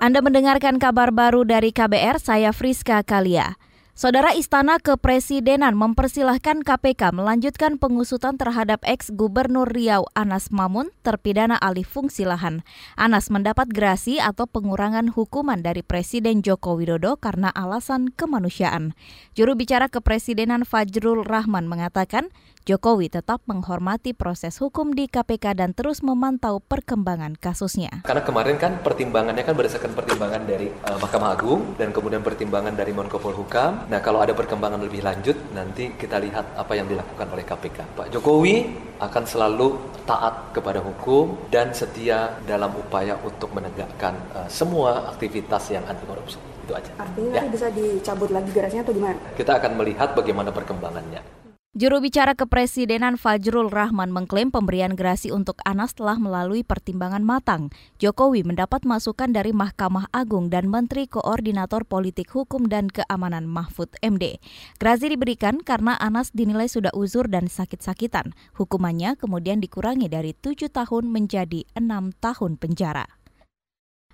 Anda mendengarkan kabar baru dari KBR, saya Friska Kalia. Saudara Istana Kepresidenan mempersilahkan KPK melanjutkan pengusutan terhadap ex-gubernur Riau Anas Mamun terpidana alih fungsi lahan. Anas mendapat gerasi atau pengurangan hukuman dari Presiden Joko Widodo karena alasan kemanusiaan. Juru bicara Kepresidenan Fajrul Rahman mengatakan Jokowi tetap menghormati proses hukum di KPK dan terus memantau perkembangan kasusnya. Karena kemarin kan pertimbangannya kan berdasarkan pertimbangan dari uh, Mahkamah Agung dan kemudian pertimbangan dari Menko Polhukam. Nah kalau ada perkembangan lebih lanjut nanti kita lihat apa yang dilakukan oleh KPK. Pak Jokowi akan selalu taat kepada hukum dan setia dalam upaya untuk menegakkan uh, semua aktivitas yang anti korupsi. Itu aja. Artinya ya. bisa dicabut lagi garasinya atau gimana? Kita akan melihat bagaimana perkembangannya. Juru bicara kepresidenan Fajrul Rahman mengklaim pemberian gerasi untuk Anas telah melalui pertimbangan matang. Jokowi mendapat masukan dari Mahkamah Agung dan Menteri Koordinator Politik Hukum dan Keamanan Mahfud MD. Gerasi diberikan karena Anas dinilai sudah uzur dan sakit-sakitan. Hukumannya kemudian dikurangi dari tujuh tahun menjadi enam tahun penjara.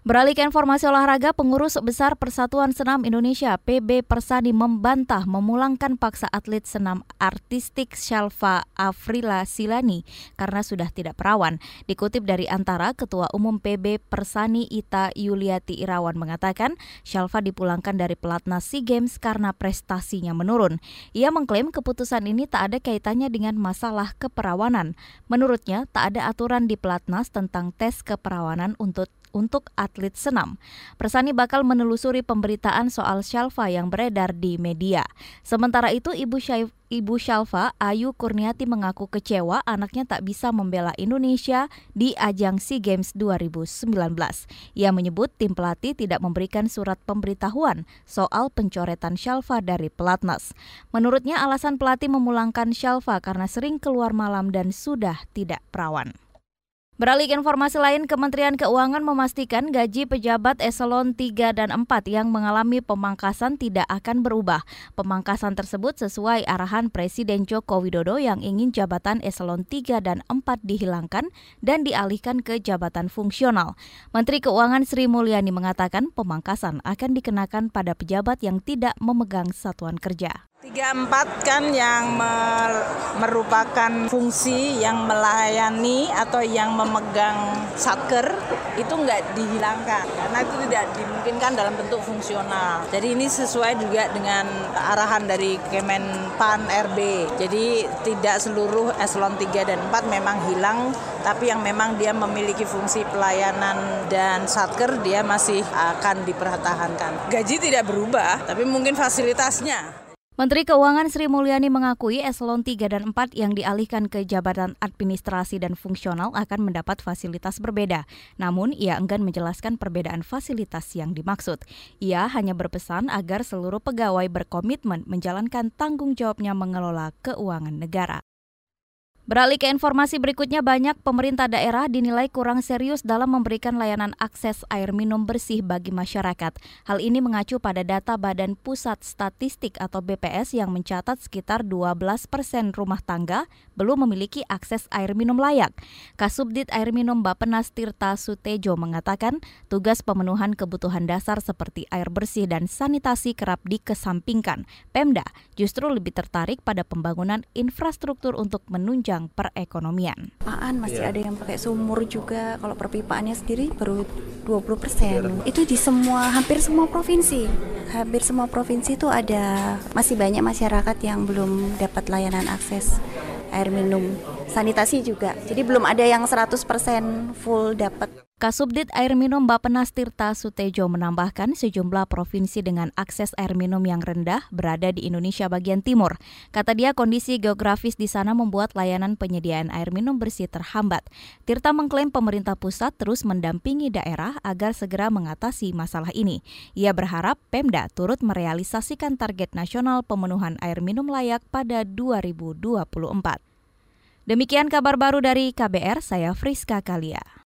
Beralih ke informasi olahraga, pengurus besar Persatuan Senam Indonesia PB Persani membantah memulangkan paksa atlet senam artistik Shalva Afrila Silani karena sudah tidak perawan. Dikutip dari Antara, Ketua Umum PB Persani Ita Yuliati Irawan mengatakan Shalva dipulangkan dari pelatnas SEA Games karena prestasinya menurun. Ia mengklaim keputusan ini tak ada kaitannya dengan masalah keperawanan. Menurutnya, tak ada aturan di pelatnas tentang tes keperawanan untuk untuk atlet senam. Persani bakal menelusuri pemberitaan soal Shalva yang beredar di media. Sementara itu, Ibu Syaif Ibu Shalva, Ayu Kurniati mengaku kecewa anaknya tak bisa membela Indonesia di ajang SEA Games 2019. Ia menyebut tim pelatih tidak memberikan surat pemberitahuan soal pencoretan Shalva dari pelatnas. Menurutnya alasan pelatih memulangkan Shalva karena sering keluar malam dan sudah tidak perawan. Beralih informasi lain, Kementerian Keuangan memastikan gaji pejabat eselon 3 dan 4 yang mengalami pemangkasan tidak akan berubah. Pemangkasan tersebut sesuai arahan Presiden Joko Widodo yang ingin jabatan eselon 3 dan 4 dihilangkan dan dialihkan ke jabatan fungsional. Menteri Keuangan Sri Mulyani mengatakan pemangkasan akan dikenakan pada pejabat yang tidak memegang satuan kerja. Tiga empat kan yang merupakan fungsi yang melayani atau yang memegang satker itu nggak dihilangkan karena itu tidak dimungkinkan dalam bentuk fungsional. Jadi ini sesuai juga dengan arahan dari Kemenpan RB. Jadi tidak seluruh eselon 3 dan 4 memang hilang tapi yang memang dia memiliki fungsi pelayanan dan satker dia masih akan dipertahankan. Gaji tidak berubah tapi mungkin fasilitasnya Menteri Keuangan Sri Mulyani mengakui eselon 3 dan 4 yang dialihkan ke jabatan administrasi dan fungsional akan mendapat fasilitas berbeda. Namun, ia enggan menjelaskan perbedaan fasilitas yang dimaksud. Ia hanya berpesan agar seluruh pegawai berkomitmen menjalankan tanggung jawabnya mengelola keuangan negara. Beralih ke informasi berikutnya, banyak pemerintah daerah dinilai kurang serius dalam memberikan layanan akses air minum bersih bagi masyarakat. Hal ini mengacu pada data Badan Pusat Statistik atau BPS yang mencatat sekitar 12 persen rumah tangga belum memiliki akses air minum layak. Kasubdit Air Minum Bapenas Tirta Sutejo mengatakan tugas pemenuhan kebutuhan dasar seperti air bersih dan sanitasi kerap dikesampingkan. Pemda justru lebih tertarik pada pembangunan infrastruktur untuk menunjang bidang perekonomian. Pipaan masih yeah. ada yang pakai sumur juga. Kalau perpipaannya sendiri baru 20 persen. Itu di semua hampir semua provinsi. Hampir semua provinsi itu ada masih banyak masyarakat yang belum dapat layanan akses air minum. Sanitasi juga. Jadi belum ada yang 100% full dapat. Kasubdit Air Minum Bapenas Tirta Sutejo menambahkan sejumlah provinsi dengan akses air minum yang rendah berada di Indonesia bagian timur. Kata dia kondisi geografis di sana membuat layanan penyediaan air minum bersih terhambat. Tirta mengklaim pemerintah pusat terus mendampingi daerah agar segera mengatasi masalah ini. Ia berharap Pemda turut merealisasikan target nasional pemenuhan air minum layak pada 2024. Demikian kabar baru dari KBR, saya Friska Kalia.